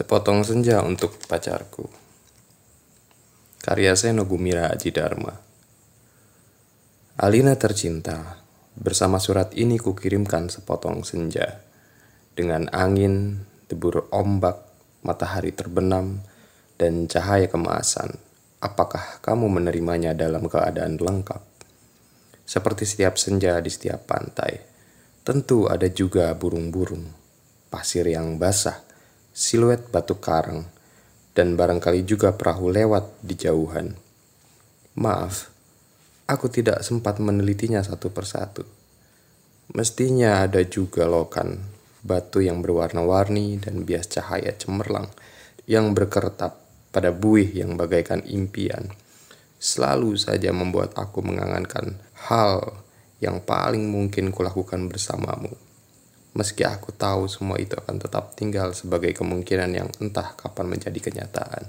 Sepotong senja untuk pacarku. Karya Seno Gumira Aji Dharma. Alina tercinta, bersama surat ini kukirimkan sepotong senja. Dengan angin, debur ombak, matahari terbenam, dan cahaya kemasan. Apakah kamu menerimanya dalam keadaan lengkap? Seperti setiap senja di setiap pantai, tentu ada juga burung-burung, pasir yang basah, siluet batu karang, dan barangkali juga perahu lewat di jauhan. Maaf, aku tidak sempat menelitinya satu persatu. Mestinya ada juga lokan, batu yang berwarna-warni dan bias cahaya cemerlang yang berkertap pada buih yang bagaikan impian. Selalu saja membuat aku mengangankan hal yang paling mungkin kulakukan bersamamu. Meski aku tahu semua itu akan tetap tinggal sebagai kemungkinan yang entah kapan menjadi kenyataan.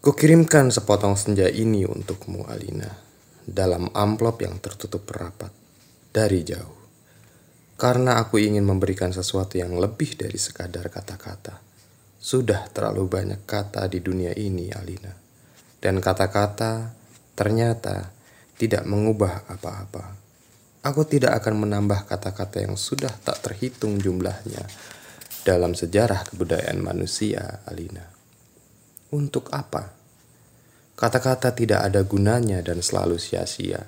Kukirimkan sepotong senja ini untukmu, Alina, dalam amplop yang tertutup rapat dari jauh. Karena aku ingin memberikan sesuatu yang lebih dari sekadar kata-kata. Sudah terlalu banyak kata di dunia ini, Alina. Dan kata-kata ternyata tidak mengubah apa-apa. Aku tidak akan menambah kata-kata yang sudah tak terhitung jumlahnya dalam sejarah kebudayaan manusia, Alina. Untuk apa? Kata-kata tidak ada gunanya dan selalu sia-sia.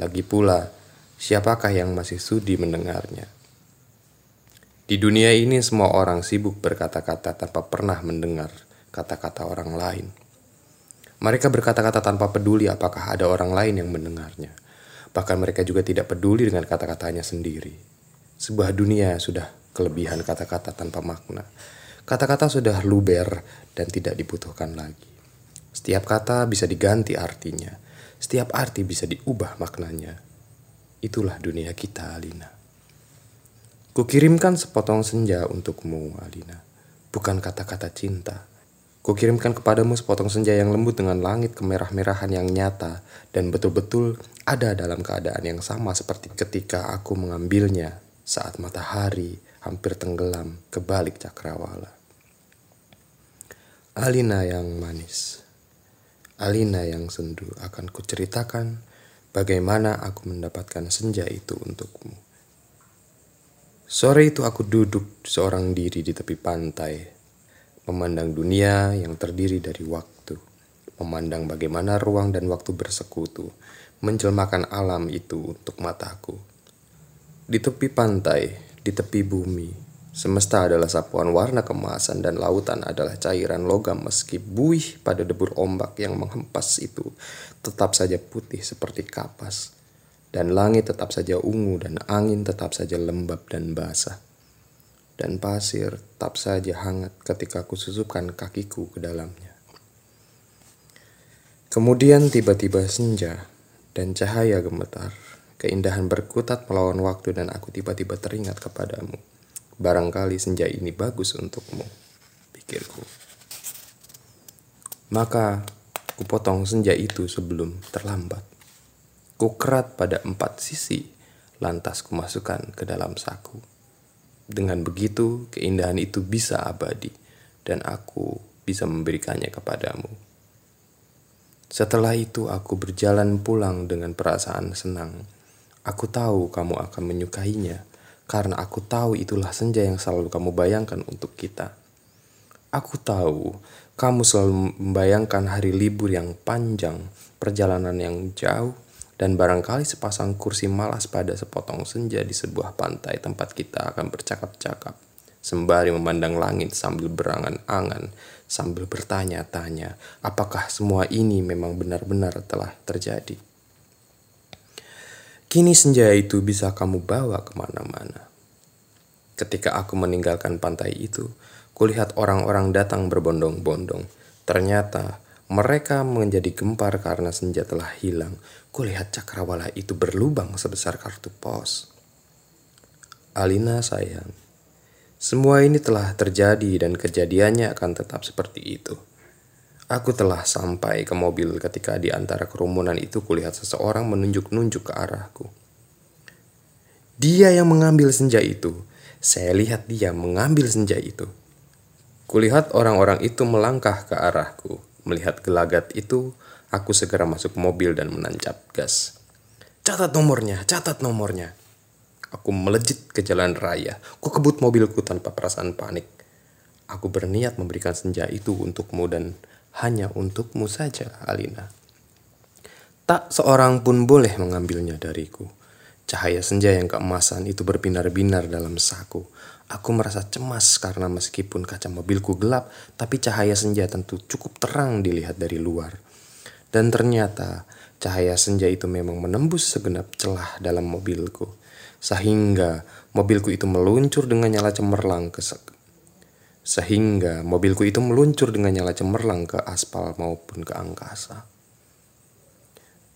Lagi pula, siapakah yang masih sudi mendengarnya? Di dunia ini semua orang sibuk berkata-kata tanpa pernah mendengar kata-kata orang lain. Mereka berkata-kata tanpa peduli apakah ada orang lain yang mendengarnya. Bahkan mereka juga tidak peduli dengan kata-katanya sendiri. Sebuah dunia sudah kelebihan kata-kata tanpa makna. Kata-kata sudah luber dan tidak dibutuhkan lagi. Setiap kata bisa diganti artinya. Setiap arti bisa diubah maknanya. Itulah dunia kita, Alina. Kukirimkan sepotong senja untukmu, Alina. Bukan kata-kata cinta, Kukirimkan kepadamu sepotong senja yang lembut dengan langit kemerah-merahan yang nyata dan betul-betul ada dalam keadaan yang sama seperti ketika aku mengambilnya saat matahari hampir tenggelam ke balik cakrawala. Alina yang manis, Alina yang sendu akan kuceritakan bagaimana aku mendapatkan senja itu untukmu. Sore itu aku duduk seorang diri di tepi pantai memandang dunia yang terdiri dari waktu, memandang bagaimana ruang dan waktu bersekutu, menjelmakan alam itu untuk mataku. Di tepi pantai, di tepi bumi, semesta adalah sapuan warna kemasan dan lautan adalah cairan logam meski buih pada debur ombak yang menghempas itu tetap saja putih seperti kapas. Dan langit tetap saja ungu dan angin tetap saja lembab dan basah dan pasir tetap saja hangat ketika aku susupkan kakiku ke dalamnya. Kemudian tiba-tiba senja dan cahaya gemetar. Keindahan berkutat melawan waktu dan aku tiba-tiba teringat kepadamu. Barangkali senja ini bagus untukmu, pikirku. Maka kupotong senja itu sebelum terlambat. Kukerat pada empat sisi, lantas kumasukkan ke dalam saku. Dengan begitu, keindahan itu bisa abadi, dan aku bisa memberikannya kepadamu. Setelah itu, aku berjalan pulang dengan perasaan senang. Aku tahu kamu akan menyukainya, karena aku tahu itulah senja yang selalu kamu bayangkan untuk kita. Aku tahu kamu selalu membayangkan hari libur yang panjang, perjalanan yang jauh, dan barangkali sepasang kursi malas pada sepotong senja di sebuah pantai tempat kita akan bercakap-cakap sembari memandang langit sambil berangan-angan sambil bertanya-tanya apakah semua ini memang benar-benar telah terjadi. Kini senja itu bisa kamu bawa ke mana-mana. Ketika aku meninggalkan pantai itu, kulihat orang-orang datang berbondong-bondong. Ternyata mereka menjadi gempar karena senja telah hilang. Kulihat cakrawala itu berlubang sebesar kartu pos. Alina sayang, semua ini telah terjadi dan kejadiannya akan tetap seperti itu. Aku telah sampai ke mobil ketika di antara kerumunan itu kulihat seseorang menunjuk-nunjuk ke arahku. Dia yang mengambil senja itu. Saya lihat dia mengambil senja itu. Kulihat orang-orang itu melangkah ke arahku. Melihat gelagat itu, aku segera masuk mobil dan menancap gas. Catat nomornya, catat nomornya. Aku melejit ke jalan raya. Ku kebut mobilku tanpa perasaan panik. Aku berniat memberikan senja itu untukmu dan hanya untukmu saja, Alina. Tak seorang pun boleh mengambilnya dariku. Cahaya senja yang keemasan itu berbinar-binar dalam saku. Aku merasa cemas karena meskipun kaca mobilku gelap, tapi cahaya senja tentu cukup terang dilihat dari luar. Dan ternyata cahaya senja itu memang menembus segenap celah dalam mobilku. Sehingga mobilku itu meluncur dengan nyala cemerlang ke sehingga mobilku itu meluncur dengan nyala cemerlang ke aspal maupun ke angkasa.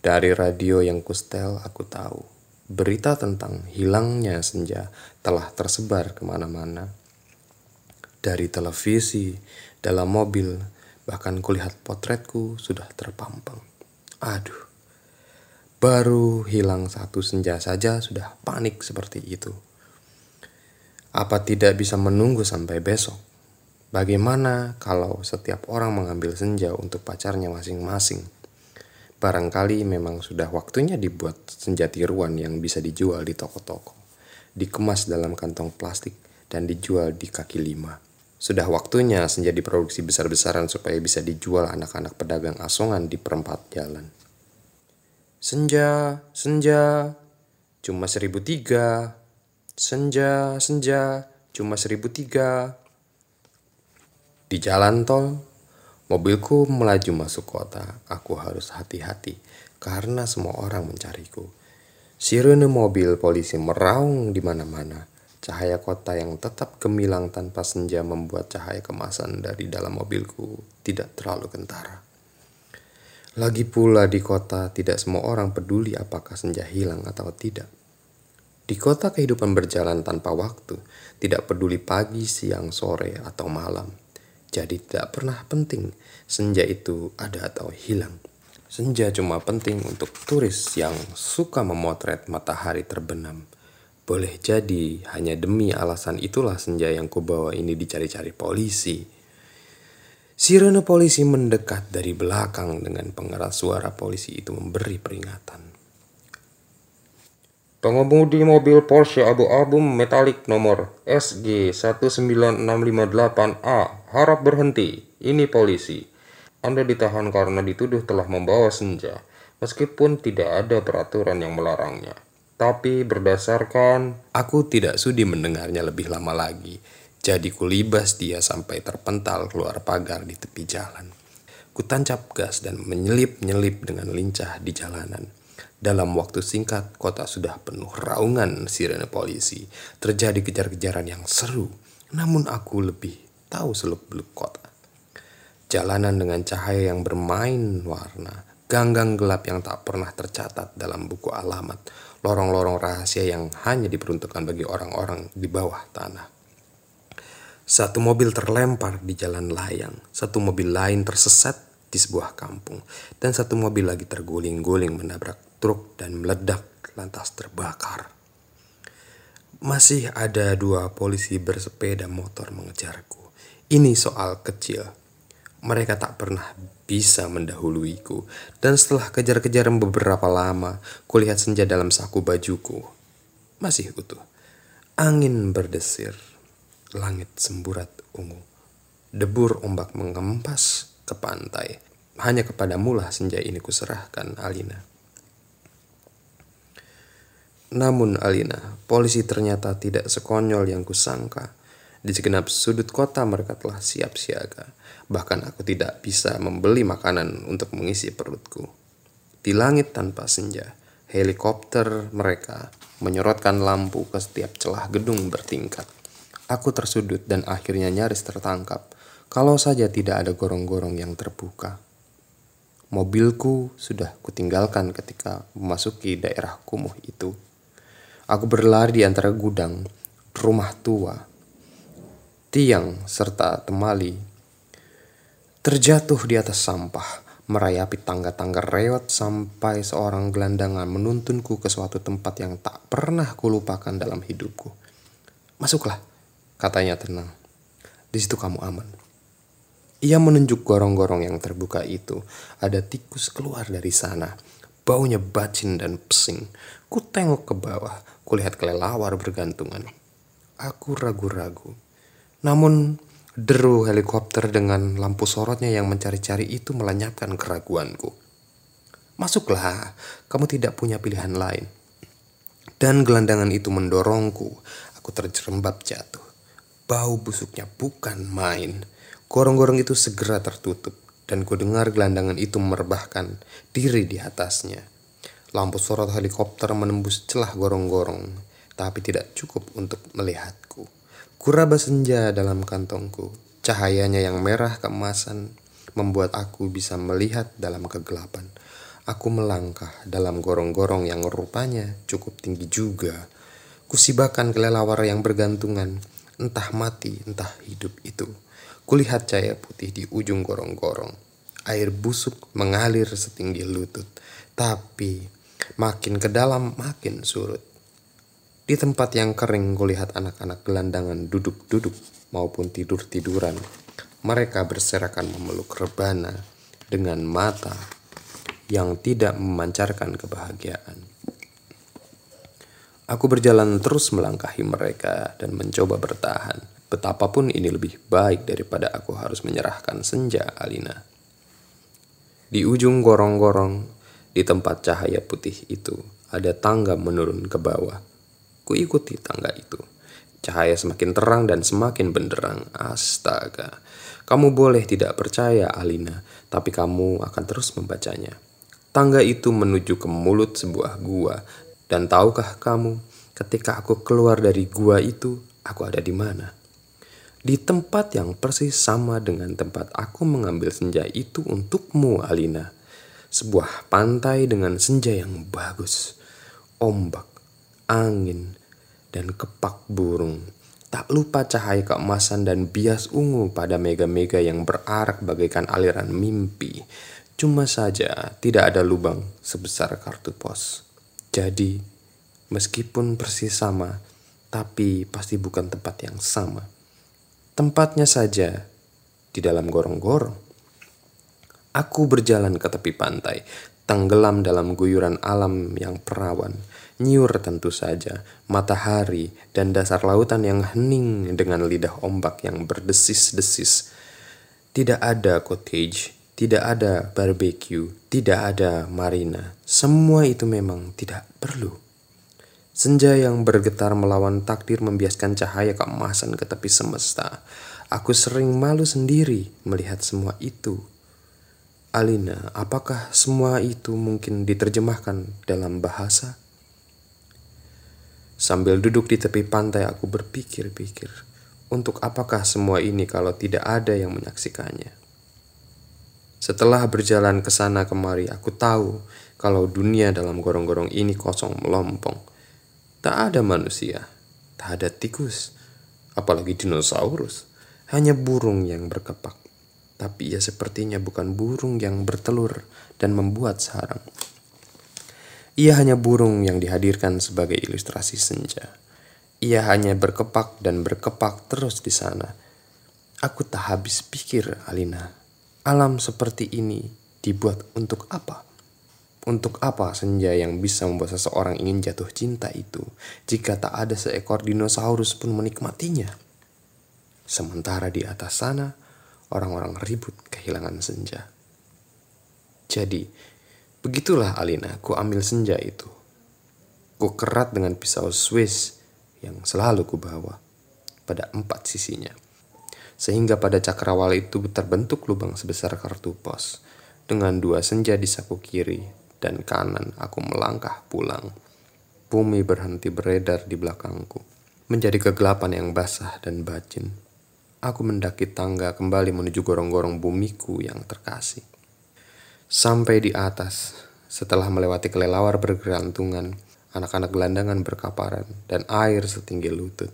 Dari radio yang kustel aku tahu berita tentang hilangnya senja telah tersebar ke mana-mana. Dari televisi, dalam mobil, bahkan kulihat potretku sudah terpampang. Aduh, baru hilang satu senja saja sudah panik seperti itu. Apa tidak bisa menunggu sampai besok? Bagaimana kalau setiap orang mengambil senja untuk pacarnya masing-masing? Barangkali memang sudah waktunya dibuat senja tiruan yang bisa dijual di toko-toko, dikemas dalam kantong plastik, dan dijual di kaki lima. Sudah waktunya senja diproduksi besar-besaran supaya bisa dijual anak-anak pedagang asongan di perempat jalan. Senja, senja, cuma seribu tiga. Senja, senja, cuma seribu tiga. Di jalan tol, Mobilku melaju masuk kota. Aku harus hati-hati karena semua orang mencariku. Sirene mobil polisi meraung di mana-mana. Cahaya kota yang tetap gemilang tanpa senja membuat cahaya kemasan dari dalam mobilku tidak terlalu kentara. Lagi pula di kota tidak semua orang peduli apakah senja hilang atau tidak. Di kota kehidupan berjalan tanpa waktu, tidak peduli pagi, siang, sore, atau malam jadi tidak pernah penting senja itu ada atau hilang. Senja cuma penting untuk turis yang suka memotret matahari terbenam. Boleh jadi hanya demi alasan itulah senja yang kubawa ini dicari-cari polisi. Sirene polisi mendekat dari belakang dengan pengeras suara polisi itu memberi peringatan. Pengemudi mobil Porsche abu-abu metalik nomor SG19658A harap berhenti. Ini polisi. Anda ditahan karena dituduh telah membawa senja, meskipun tidak ada peraturan yang melarangnya. Tapi berdasarkan... Aku tidak sudi mendengarnya lebih lama lagi. Jadi kulibas dia sampai terpental keluar pagar di tepi jalan. Kutancap gas dan menyelip-nyelip dengan lincah di jalanan. Dalam waktu singkat, kota sudah penuh raungan sirene polisi. Terjadi kejar-kejaran yang seru, namun aku lebih tahu seluk-beluk kota. Jalanan dengan cahaya yang bermain warna, ganggang gelap yang tak pernah tercatat dalam buku alamat, lorong-lorong rahasia yang hanya diperuntukkan bagi orang-orang di bawah tanah. Satu mobil terlempar di jalan layang, satu mobil lain tersesat di sebuah kampung, dan satu mobil lagi terguling-guling menabrak truk dan meledak lantas terbakar. Masih ada dua polisi bersepeda motor mengejarku. Ini soal kecil. Mereka tak pernah bisa mendahuluiku. Dan setelah kejar-kejaran beberapa lama, kulihat senja dalam saku bajuku. Masih utuh. Angin berdesir. Langit semburat ungu. Debur ombak mengempas ke pantai. Hanya kepadamu lah senja ini kuserahkan, Alina. Namun Alina, polisi ternyata tidak sekonyol yang kusangka. Di segenap sudut kota mereka telah siap siaga. Bahkan aku tidak bisa membeli makanan untuk mengisi perutku. Di langit tanpa senja, helikopter mereka menyorotkan lampu ke setiap celah gedung bertingkat. Aku tersudut dan akhirnya nyaris tertangkap. Kalau saja tidak ada gorong-gorong yang terbuka. Mobilku sudah kutinggalkan ketika memasuki daerah kumuh itu. Aku berlari di antara gudang, rumah tua, tiang, serta temali. Terjatuh di atas sampah, merayapi tangga-tangga reot sampai seorang gelandangan menuntunku ke suatu tempat yang tak pernah kulupakan dalam hidupku. Masuklah, katanya tenang. Di situ kamu aman. Ia menunjuk gorong-gorong yang terbuka itu. Ada tikus keluar dari sana. Baunya bacin dan pesing. Ku tengok ke bawah. Kulihat kelelawar bergantungan. Aku ragu-ragu. Namun deru helikopter dengan lampu sorotnya yang mencari-cari itu melenyapkan keraguanku. Masuklah, kamu tidak punya pilihan lain. Dan gelandangan itu mendorongku. Aku terjerembab jatuh. Bau busuknya bukan main. Gorong-gorong itu segera tertutup dan ku dengar gelandangan itu merebahkan diri di atasnya. Lampu sorot helikopter menembus celah gorong-gorong, tapi tidak cukup untuk melihatku. Kuraba senja dalam kantongku. Cahayanya yang merah keemasan membuat aku bisa melihat dalam kegelapan. Aku melangkah dalam gorong-gorong yang rupanya cukup tinggi juga. Kusibakan kelelawar yang bergantungan, entah mati, entah hidup itu. Kulihat cahaya putih di ujung gorong-gorong. Air busuk mengalir setinggi lutut. Tapi makin ke dalam makin surut. Di tempat yang kering kulihat anak-anak gelandangan duduk-duduk maupun tidur-tiduran. Mereka berserakan memeluk rebana dengan mata yang tidak memancarkan kebahagiaan. Aku berjalan terus melangkahi mereka dan mencoba bertahan. Betapapun ini lebih baik daripada aku harus menyerahkan senja Alina. Di ujung gorong-gorong, di tempat cahaya putih itu, ada tangga menurun ke bawah. Ku ikuti tangga itu. Cahaya semakin terang dan semakin benderang. Astaga. Kamu boleh tidak percaya, Alina, tapi kamu akan terus membacanya. Tangga itu menuju ke mulut sebuah gua. Dan tahukah kamu, ketika aku keluar dari gua itu, aku ada di mana? di tempat yang persis sama dengan tempat aku mengambil senja itu untukmu, Alina. Sebuah pantai dengan senja yang bagus, ombak, angin, dan kepak burung. Tak lupa cahaya keemasan dan bias ungu pada mega-mega yang berarak bagaikan aliran mimpi. Cuma saja tidak ada lubang sebesar kartu pos. Jadi, meskipun persis sama, tapi pasti bukan tempat yang sama. Tempatnya saja di dalam gorong-gorong. Aku berjalan ke tepi pantai, tenggelam dalam guyuran alam yang perawan, nyiur tentu saja, matahari dan dasar lautan yang hening dengan lidah ombak yang berdesis-desis. Tidak ada cottage, tidak ada barbecue, tidak ada marina. Semua itu memang tidak perlu. Senja yang bergetar melawan takdir membiaskan cahaya keemasan ke tepi semesta. Aku sering malu sendiri melihat semua itu. Alina, apakah semua itu mungkin diterjemahkan dalam bahasa? Sambil duduk di tepi pantai aku berpikir-pikir, untuk apakah semua ini kalau tidak ada yang menyaksikannya? Setelah berjalan ke sana kemari, aku tahu kalau dunia dalam gorong-gorong ini kosong melompong Tak ada manusia, tak ada tikus, apalagi dinosaurus. Hanya burung yang berkepak. Tapi ia sepertinya bukan burung yang bertelur dan membuat sarang. Ia hanya burung yang dihadirkan sebagai ilustrasi senja. Ia hanya berkepak dan berkepak terus di sana. Aku tak habis pikir, Alina. Alam seperti ini dibuat untuk apa? Untuk apa senja yang bisa membuat seseorang ingin jatuh cinta itu jika tak ada seekor dinosaurus pun menikmatinya? Sementara di atas sana, orang-orang ribut kehilangan senja. Jadi, begitulah Alina, ku ambil senja itu. Ku kerat dengan pisau Swiss yang selalu ku bawa pada empat sisinya. Sehingga pada cakrawala itu terbentuk lubang sebesar kartu pos dengan dua senja di saku kiri dan kanan aku melangkah pulang. Bumi berhenti beredar di belakangku, menjadi kegelapan yang basah dan bacin. Aku mendaki tangga kembali menuju gorong-gorong bumiku yang terkasih. Sampai di atas, setelah melewati kelelawar bergerantungan, anak-anak gelandangan berkaparan, dan air setinggi lutut,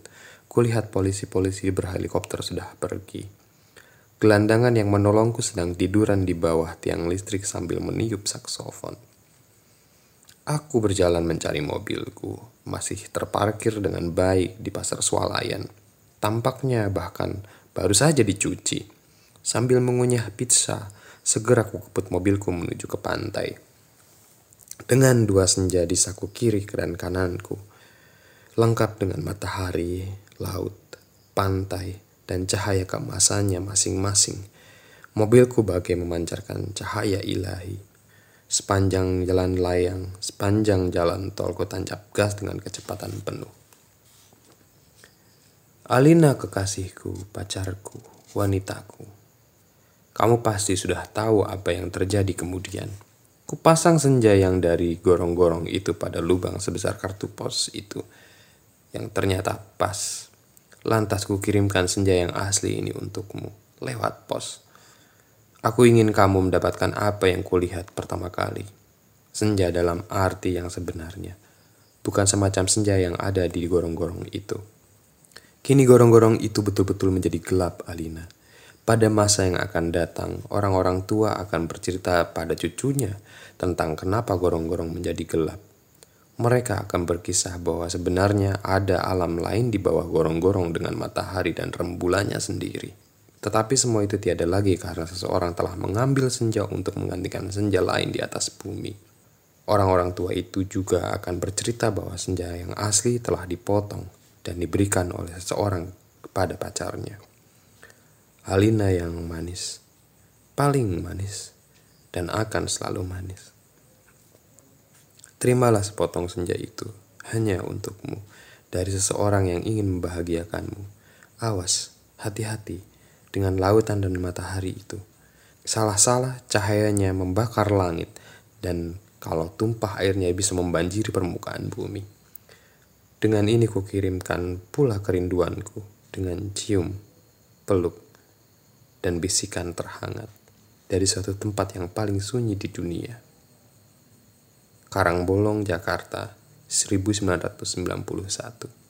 kulihat polisi-polisi berhelikopter sudah pergi. Gelandangan yang menolongku sedang tiduran di bawah tiang listrik sambil meniup saksofon. Aku berjalan mencari mobilku, masih terparkir dengan baik di pasar swalayan. Tampaknya bahkan baru saja dicuci. Sambil mengunyah pizza, segera aku keput mobilku menuju ke pantai. Dengan dua senja di saku kiri dan kananku, lengkap dengan matahari, laut, pantai, dan cahaya kemasannya masing-masing. Mobilku bagai memancarkan cahaya ilahi sepanjang jalan layang, sepanjang jalan tol ku tancap gas dengan kecepatan penuh. Alina kekasihku, pacarku, wanitaku. Kamu pasti sudah tahu apa yang terjadi kemudian. Kupasang senja yang dari gorong-gorong itu pada lubang sebesar kartu pos itu. Yang ternyata pas. Lantas ku kirimkan senja yang asli ini untukmu lewat pos. Aku ingin kamu mendapatkan apa yang kulihat pertama kali. Senja dalam arti yang sebenarnya. Bukan semacam senja yang ada di gorong-gorong itu. Kini gorong-gorong itu betul-betul menjadi gelap, Alina. Pada masa yang akan datang, orang-orang tua akan bercerita pada cucunya tentang kenapa gorong-gorong menjadi gelap. Mereka akan berkisah bahwa sebenarnya ada alam lain di bawah gorong-gorong dengan matahari dan rembulannya sendiri. Tetapi semua itu tiada lagi karena seseorang telah mengambil senja untuk menggantikan senja lain di atas bumi. Orang-orang tua itu juga akan bercerita bahwa senja yang asli telah dipotong dan diberikan oleh seseorang kepada pacarnya. Alina yang manis, paling manis, dan akan selalu manis. Terimalah sepotong senja itu hanya untukmu dari seseorang yang ingin membahagiakanmu. Awas, hati-hati dengan lautan dan matahari itu. Salah-salah cahayanya membakar langit dan kalau tumpah airnya bisa membanjiri permukaan bumi. Dengan ini kukirimkan pula kerinduanku dengan cium, peluk, dan bisikan terhangat dari suatu tempat yang paling sunyi di dunia. Karangbolong, Jakarta, 1991